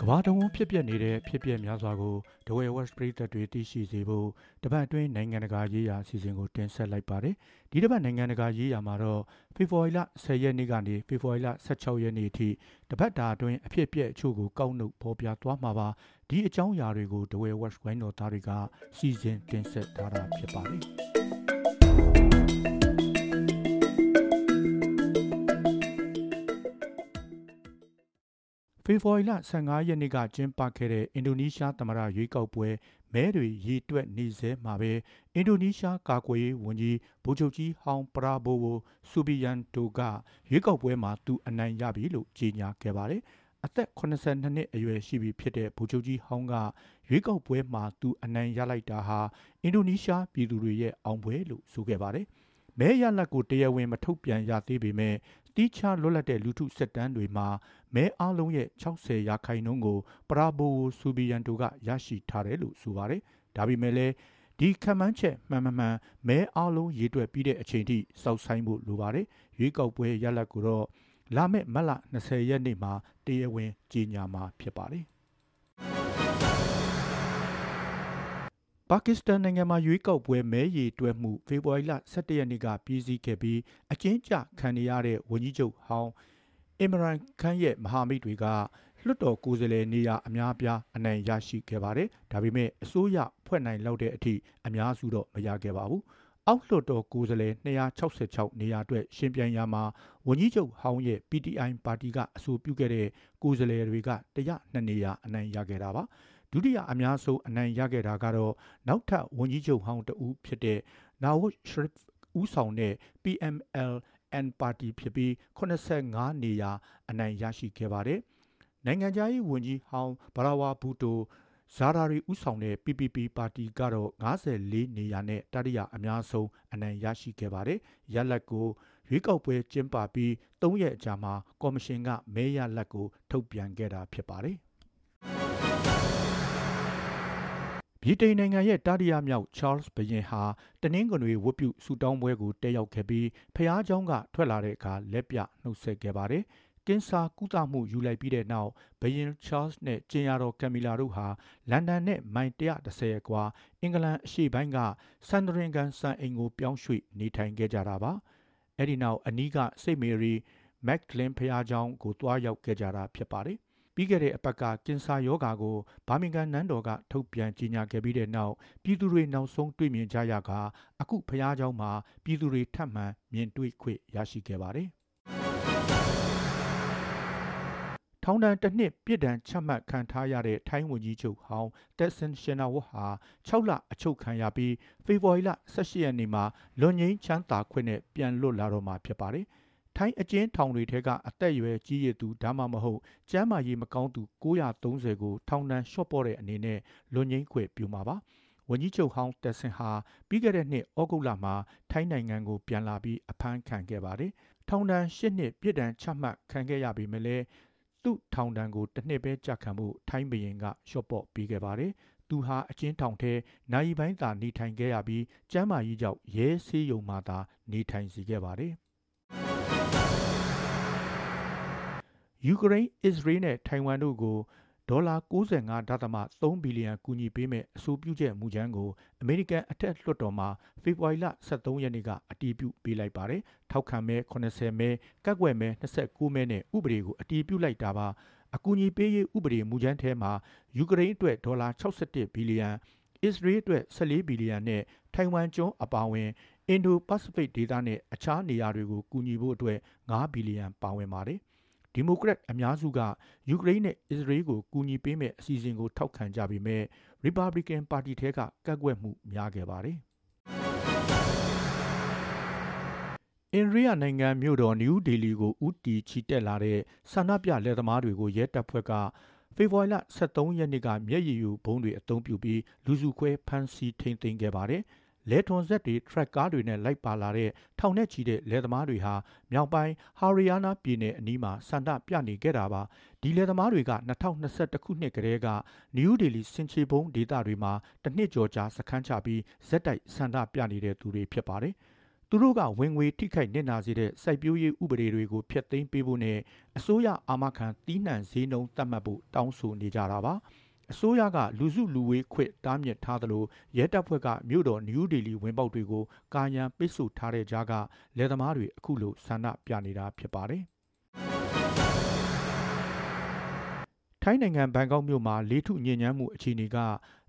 ကဘာတုံးဖြစ်ပျက်နေတဲ့ဖြစ်ပျက်များစွာကိုဒဝဲ West ပြည်သက်တွေသိရှိစေဖို့တပတ်အတွင်းနိုင်ငံတကာရေးရာအစီအစဉ်ကိုတင်ဆက်လိုက်ပါတယ်။ဒီတပတ်နိုင်ငံတကာရေးရာမှာတော့ဖေဖော်ဝါရီလ10ရက်နေ့ကနေဖေဖော်ဝါရီလ16ရက်နေ့အထိတပတ်တာအတွင်းအဖြစ်အပျက်အချို့ကိုကောက်နှုတ်ဖော်ပြသွားမှာပါ။ဒီအကြောင်းအရာတွေကိုဒဝဲ West ဝိုင်းတော်သားတွေကစီစဉ်တင်ဆက်ထားတာဖြစ်ပါတယ်။ ဖေဖော်ဝါရီလ15ရက်နေ့ကကျင်းပခဲ့တဲ့အင်ဒိုနီးရှားသမ္မတရွေးကောက်ပွဲမဲတွေရေတွက်နေစေမှာပဲအင်ဒိုနီးရှားကာကွယ်ရေးဝန်ကြီးဗိုလ်ချုပ်ကြီးဟောင်းပရာဘိုဝိုဆူဘီယန်တိုကရွေးကောက်ပွဲမှာသူအနိုင်ရပြီလို့ကြေညာခဲ့ပါတယ်။အသက်82နှစ်အရွယ်ရှိပြီဖြစ်တဲ့ဗိုလ်ချုပ်ကြီးဟောင်းကရွေးကောက်ပွဲမှာသူအနိုင်ရလိုက်တာဟာအင်ဒိုနီးရှားပြည်သူတွေရဲ့အောင်ပွဲလို့ဆိုခဲ့ပါတယ်။မဲရလက်ကိုတရားဝင်မထုတ်ပြန်ရသေးပေမဲ့ တီးခြားလွတ်လပ်တဲ့လူထုစစ်တမ်းတွေမှာမဲအားလုံးရဲ့60ရာခိုင်နှုန်းကိုပရာဘိုဆူဘီယန်တိုကရရှိထားတယ်လို့ဆိုပါတယ်။ဒါပေမဲ့လည်းဒီခံမှန်းချက်မှန်မှန်မှန်မဲအားလုံးရေးတွက်ပြီးတဲ့အချိန်ထိစောက်ဆိုင်ဖို့လိုပါတယ်။ရွေးကောက်ပွဲရလဒ်ကိုတော့လာမယ့်မတ်လ20ရက်နေ့မှာတရားဝင်ကြေညာမှာဖြစ်ပါတယ်။ ပါကစ္စတန်နိုင်ငံမှာရွေးကောက်ပွဲမဲရီတွဲမှုဖေဖော်ဝါရီလ17ရက်နေ့ကပြည်စည်းခဲ့ပြီးအကျဉ်းချခံနေရတဲ့ဝန်ကြီးချုပ်ဟောင်းအင်မရန်ခန်းရဲ့မဟာမိတ်တွေကလွတ်တော်ကိုယ်စားလှယ်နေရာအများအပြားအနိုင်ရရှိခဲ့ပါတယ်။ဒါပေမဲ့အစိုးရဖွဲ့နိုင်လောက်တဲ့အထိအများစုတော့မရခဲ့ပါဘူး။အောက်လွှတ်တော်ကိုယ်စားလှယ်266နေရာအတွက်ရှင်ပြိုင်ရမှာဝန်ကြီးချုပ်ဟောင်းရဲ့ PTI ပါတီကအဆိုပြုခဲ့တဲ့ကိုယ်စားလှယ်တွေက102နေရာအနိုင်ရခဲ့တာပါ။ ဒုတိယအများဆုံးအနိုင်ရခဲ့တာကတော့နောက်ထပ်ဝန်ကြီးချုပ်ဟောင်းတဦးဖြစ်တဲ့နာဝတ်ရှရစ်ဦးဆောင်တဲ့ PML N ပါတီဖြစ်ပြီး85နေရာအနိုင်ရရှိခဲ့ပါတယ်။နိုင်ငံခြားရေးဝန်ကြီးဟောင်းဘရာဝါဘူတိုဇာရာရီဦးဆောင်တဲ့ PPP ပါတီကတော့54နေရာနဲ့တတိယအများဆုံးအနိုင်ရရှိခဲ့ပါတယ်။ရလတ်ကိုရွေးကောက်ပွဲကျင်းပပြီး၃ရက်အကြာမှာကော်မရှင်ကမဲရလတ်ကိုထုတ်ပြန်ခဲ့တာဖြစ်ပါတယ် ဗြိတိန်နိုင်ငံရဲ့တာရီယာမြောက်ချားလ်စ်ဘရင်ဟာတနင်္ဂနွေဝတ်ပြုဆူတောင်းပွဲကိုတက်ရောက်ခဲ့ပြီးဖျားเจ้าကထွက်လာတဲ့အခါလက်ပြနှုတ်ဆက်ခဲ့ပါတယ်။ကင်ဆာကုသမှုယူလိုက်ပြီးတဲ့နောက်ဘရင်ချားလ်စ်နဲ့ကျင်ရတော်ကမ်မီလာတို့ဟာလန်ဒန်နဲ့မိုင်130ကွာအင်္ဂလန်အရှေ့ပိုင်းကဆန်ဒရင်ကန်စံအိမ်ကိုပြောင်းရွှေ့နေထိုင်ခဲ့ကြတာပါ။အဲဒီနောက်အနီးကစိတ်မေရီမက်ကလင်ဖျားเจ้าကိုတွားရောက်ခဲ့ကြတာဖြစ်ပါတယ် ပြီးခဲ့တဲ့အပတ်ကကင်ဆာရောဂါကိုဘာမင်ဂန်နန်းတော်ကထုတ်ပြန်ကြေညာခဲ့ပြီးတဲ့နောက်ပြည်သူတွေနောက်ဆုံးတွေ့မြင်ကြရကအခုဖျားเจ้าမှာပြည်သူတွေထပ်မံမြင်တွေ့ခွင့်ရရှိခဲ့ပါတယ်ထောင်ဒဏ်တစ်နှစ်ပြစ်ဒဏ်ချမှတ်ခံထားရတဲ့ထိုင်းဝန်ကြီးချုပ်ဟောင်းတက်ဆန်ရှင်နာဝတ်ဟာ6လအချုပ်ခံရပြီးဖေဖော်ဝါရီလ18ရက်နေ့မှာလွန်ငင်းချမ်းသာခွင့်နဲ့ပြန်လွတ်လာတော့မှာဖြစ်ပါတယ်။ ထိုင်းအကျဉ်းထောင်တွေထဲကအသက်အရွယ်ကြီးရသူဒါမှမဟုတ်ကျန်းမာရေးမကောင်းသူ930ကိုထောင်ဒဏ်လျှော့ပေါ့တဲ့အနေနဲ့လွန်ငင်းခွေပြုမှာပါဝန်ကြီးချုပ်ဟောင်းတက်ဆင်ဟာပြီးခဲ့တဲ့နှစ်ဩဂုတ်လမှာထိုင်းနိုင်ငံကိုပြန်လာပြီးအဖမ်းခံခဲ့ပါတယ်။ထောင်ဒဏ်၈နှစ်ပြစ်ဒဏ်ချမှတ်ခံခဲ့ရပေမဲ့လည်းသူ့ထောင်ဒဏ်ကိုတစ်နှစ်ပဲကြာခံမှုထိုင်းဘရင်ကလျှော့ပေါ့ပေးခဲ့ပါတယ်။သူဟာအကျဉ်းထောင်ထဲနိုင်ပိုင်းသာနေထိုင်ခဲ့ရပြီးကျမ်းမာရေးကြောင့်ရဲဆေးရုံမှာသာနေထိုင်စီခဲ့ပါတယ်။ ယူကရိန်းအစ္စရေးနဲ့ထိုင်ဝမ်တို့ကိုဒေါ်လာ95.3ဘီလီယံကူညီပေးမဲ့အဆိုပြုချက်မူကြမ်းကိုအမေရိကန်အထက်လွှတ်တော်မှာဖေဖော်ဝါရီလ23ရက်နေ့ကအတည်ပြုပေးလိုက်ပါတယ်။ထောက်ခံမဲ80မဲကက်ွက်မဲ29မဲနဲ့ဥပဒေကိုအတည်ပြုလိုက်တာပါ။အကူအညီပေးရေးဥပဒေမူကြမ်းထဲမှာယူကရိန်းအတွက်ဒေါ်လာ61ဘီလီယံအစ္စရေးအတွက်14ဘီလီယံနဲ့ထိုင်ဝမ်ကျွန်းအပါအဝင်အင်ဒိုပစိဖိတ်ဒေသနဲ့အခြားနေရာတွေကိုကူညီဖို့အတွက်9ဘီလီယံပါဝင်ပါတယ်။ ဒီမိုကရက်အများစုကယူကရိန်းနဲ့အစ္စရေးကိုကူညီပေးမဲ့အစီအစဉ်ကိုထောက်ခံကြပေမဲ့ Republican ပါတီထဲကကန့်ကွက်မှုများခဲ့ပါတယ်။အင်ရီယာနိုင်ငံမြို့တော်နယူးဒေလီကိုဥတီချီတက်လာတဲ့ဆန္ဒပြလက်သမားတွေကိုရဲတပ်ဖွဲ့ကဖေဖော်ဝါရီလ23ရက်နေ့ကမျက်ရည်ယူဘုံတွေအုံပြုပြီးလူစုခွဲဖမ်းဆီးထိန်းသိမ်းခဲ့ပါတယ်။ လဲထွန်ဆက်တွေထရက်ကားတွေနဲ့လိုက်ပါလာတဲ့ထောင်နဲ့ချီတဲ့လယ်သမားတွေဟာမြောက်ပိုင်းဟာရီယာနာပြည်နယ်အနီးမှာစန္ဒပြနေခဲ့တာပါဒီလယ်သမားတွေက2021ခုနှစ်ကတည်းကနယူးဒေလီစင်ချေဘုံဒေသတွေမှာတစ်နှစ်ကျော်ကြာစခန်းချပြီးဇက်တိုက်စန္ဒပြနေတဲ့သူတွေဖြစ်ပါတယ်သူတို့ကဝင်ငွေထိခိုက်နစ်နာစေတဲ့စိုက်ပျိုးရေးဥပဒေတွေကိုဖျက်သိမ်းပေးဖို့နဲ့အစိုးရအာမခံတီးနှံဈေးနှုန်းသတ်မှတ်ဖို့တောင်းဆိုနေကြတာပါ အစိုးရကလူစုလူဝေးခွင့်တားမြစ်ထားသလိုရဲတပ်ဖွဲ့ကမြို့တော်နယူးဒေလီဝင်ပေါက်တွေကိုကာယံပိတ်ဆို့ထားတဲ့ကြားကလယ်သမားတွေအခုလိုဆန္ဒပြနေတာဖြစ်ပါတယ်ထိုင်းနိုင်ငံဘန်ကောက်မြို့မှာလေးထုညဉ့်ညမ်းမှုအခြေအနေက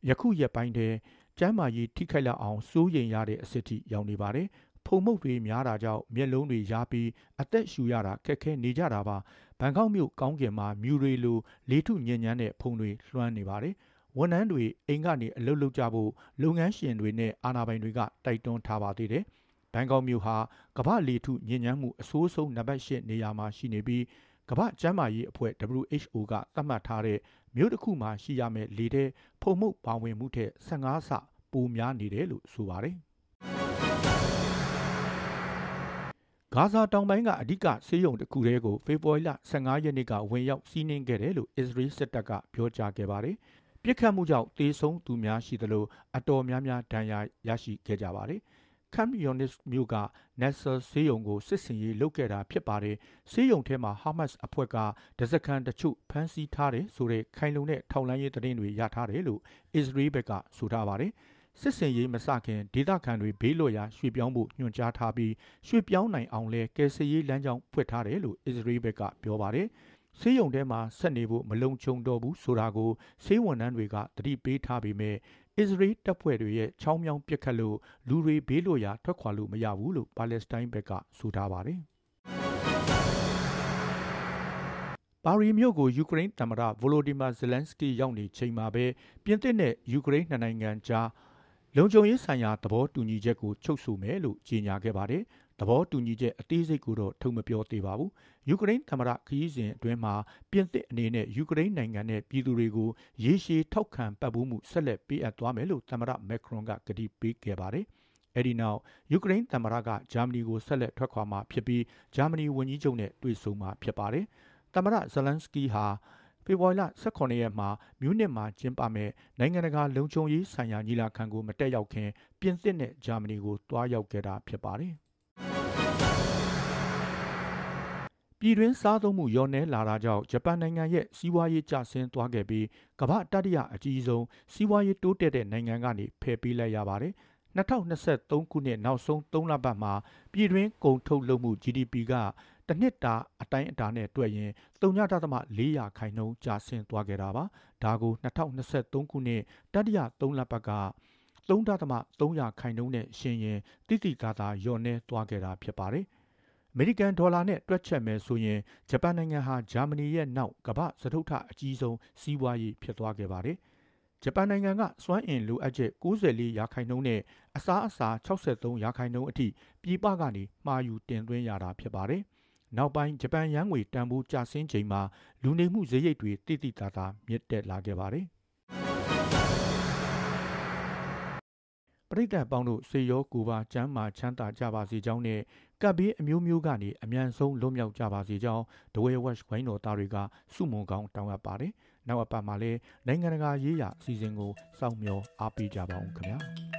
ယခုရက်ပိုင်းတည်းကျမ်းမာရေးထိခိုက်လောက်အောင်စိုးရိမ်ရတဲ့အဆင့်ထိရောက်နေပါတယ်။ဖုံမှုတ်တွေများတာကြောင့်မျက်လုံးတွေရားပြီးအသက်ရှူရတာခက်ခဲနေကြတာပါ။ ဘန်ကောက်မြို့ကောင်းကင်မှာမြူတွေလိုလေးထုညဉ့်ညမ်းတဲ့ဖုံတွေလွှမ်းနေပါတယ်။ဝန်ထမ်းတွေအိမ်ကနေအလုပ်လုပ်ကြဖို့လုပ်ငန်းရှင်တွေနဲ့အာဏာပိုင်တွေကတိုက်တွန်းထားပါသေးတယ်။ဘန်ကောက်မြို့ဟာကမ္ဘာလေထုညဉ့်ညမ်းမှုအဆိုးဆုံးနံပါတ်၈နေရာမှာရှိနေပြီးကမ္ဘာ့ကျန်းမာရေးအဖွဲ့ WHO ကသတ်မှတ်ထားတဲ့မြို့တစ်ခုမှာရှိရမယ့်လေတဲ့ဖုံမှုပါဝင်မှုထက်15ဆပိုများနေတယ်လို့ဆိုပါတယ်။ ဂါဇာတောင်ပိုင်းကအဓိကဆေးရုံတစ်ခုတည်းကိုဖေဖော်ဝါရီလ15ရက်နေ့ကဝင်ရောက်စီးနင်းခဲ့တယ်လို့အစ္စရေးစစ်တပ်ကပြောကြားခဲ့ပါတယ်။ပြစ်ခတ်မှုကြောင့်တေဆုံးသူများရှိသလိုအတော်များများဒဏ်ရာရရှိခဲ့ကြပါတယ်။ခမ်ယွန်နစ်မြို့ကနက်ဆာဆေးရုံကိုစစ်စင်ရေးလုပ်ခဲ့တာဖြစ်ပါတယ်။ဆေးရုံထဲမှာဟာမတ်စ်အဖွဲ့ကဒဇကန်တချို့ဖမ်းဆီးထားတယ်ဆိုတဲ့ခိုင်လုံတဲ့ထောက်လှမ်းရေးသတင်းတွေရထားတယ်လို့အစ္စရေးဘက်ကဆိုထားပါတယ်။ စစ်စင်ရေးမစခင်ဒေသခံတွေဘေးလွတ်ရာရွှေ့ပြောင်းဖို့ညွှန်ကြားထားပြီးရွှေ့ပြောင်းနိုင်အောင်လဲကယ်ဆယ်ရေးလမ်းကြောင်းဖွင့်ထားတယ်လို့အစ္စရေးဘက်ကပြောပါတယ်။ဆေးရုံထဲမှာဆက်နေဖို့မလုံခြုံတော့ဘူးဆိုတာကိုဆေးဝန်ထမ်းတွေကတတိပေးထားပေမဲ့အစ္စရေးတပ်ဖွဲ့တွေရဲ့ချောင်းမြောင်းပစ်ခတ်လို့လူတွေဘေးလွတ်ရာထွက်ခွာလို့မရဘူးလို့ပါလက်စတိုင်းဘက်ကဆိုထားပါတယ်ပါရီမြို့ကိုယူကရိန်းသမ္မတဗိုလိုဒီမာဇယ်လန်စကီရောက်နေချိန်မှာပဲပြင်သစ်နဲ့ယူကရိန်းနှစ်နိုင်ငံကြား လုံခြုံရေးဆိုင်ရာသဘောတူညီချက်ကိုချုပ်ဆိုမယ်လို့ကြေညာခဲ့ပါတယ်သဘောတူညီချက်အသေးစိတ်ကိုတော့ထုတ်မပြောသေးပါဘူးယူကရိန်းသမ္မတခရီးစဉ်အတွင်းမှာပြင်သစ်အနေနဲ့ယူကရိန်းနိုင်ငံနဲ့ပြည်သူတွေကိုရေရှည်ထောက်ခံပတ်ဖို့မှုဆက်လက်ပေးအပ်သွားမယ်လို့သမ္မတမက်ခရွန်ကကတိပေးခဲ့ပါတယ်အဲဒီနောက်ယူကရိန်းသမ္မတကဂျာမနီကိုဆက်လက်ထွက်ခွာမှာဖြစ်ပြီးဂျာမနီဝန်ကြီးချုပ်နဲ့တွေ့ဆုံမှာဖြစ်ပါတယ်သမ္မတဇလန်စကီဟာ ဖေဖော်ဝါရီလ18ရက်မှာမြူးနစ်မှာကျင်းပမဲ့နိုင်ငံတကာလုံခြုံရေးဆိုင်ရာညီလာခံကိုမတက်ရောက်ခင်ပြင်သစ်နဲ့ဂျာမနီကိုတွားရောက်ခဲ့တာဖြစ်ပါတယ်။ပြည်တွင်းစားသုံးမှုလျော့နည်းလာတာကြောင့်ဂျပန်နိုင်ငံရဲ့စီးပွားရေးကျဆင်းသွားခဲ့ပြီးကမ္ဘာတတိယအကြီးဆုံးစီးပွားရေးတိုးတက်တဲ့နိုင်ငံကနေဖယ်ပေးလိုက်ရပါတယ်။2023ခုနှစ်နောက်ဆုံး3လပတ်မှာပြည်တွင်းကုန်ထုတ်လုပ်မှု GDP က တစ်နှစ်တာအတိုင်းအတာနဲ့တွက်ရင်3.4ရာခိုင်နှုန်းကျဆင်းသွားခဲ့တာပါ။ဒါကို2023ခုနှစ်တတိယ3လပတ်က3.3ရာခိုင်နှုန်းနဲ့ရှင်ရင်တိတိကာသာလျော့နည်းသွားခဲ့တာဖြစ်ပါတယ်။အမေရိကန်ဒေါ်လာနဲ့တွက်ချက်မယ်ဆိုရင်ဂျပန်နိုင်ငံဟာဂျာမနီရဲ့နောက်ကမ္ဘာစတုထအကြီးဆုံးစီးပွားရေးဖြစ်သွားခဲ့ပါတယ်။ဂျပန်နိုင်ငံကစွမ်းအင်လိုအပ်ချက်94ရာခိုင်နှုန်းနဲ့အစားအစာ63ရာခိုင်နှုန်းအထိပြည်ပကနေမှာယူတင်သွင်းရတာဖြစ်ပါတယ်။ နောက်ပိုင်းဂျပန်ယန်းငွေတန်ဖိုးကျဆင်းချိန်မှာလူနေမှုဈေးရိတ်တွေတိတိတသာမြင့်တက်လာခဲ့ပါတယ်။ပရိသတ်ပေါင်းတို့စေရောကိုပါကျမ်းမာချမ်းသာကြပါစေကြောင်းနဲ့ကပ်ဘေးအမျိုးမျိုးကနေအမြန်ဆုံးလွတ်မြောက်ကြပါစေကြောင်းဒဝဲဝက်ဝိုင်းတော်သားတွေကစုမုံကောင်းတောင်းအပ်ပါတယ်။နောက်အပတ်မှာလည်းနိုင်ငံတကာရေးရာအစီအစဉ်ကိုစောင့်မျှော်အားပေးကြပါအောင်ခင်ဗျာ။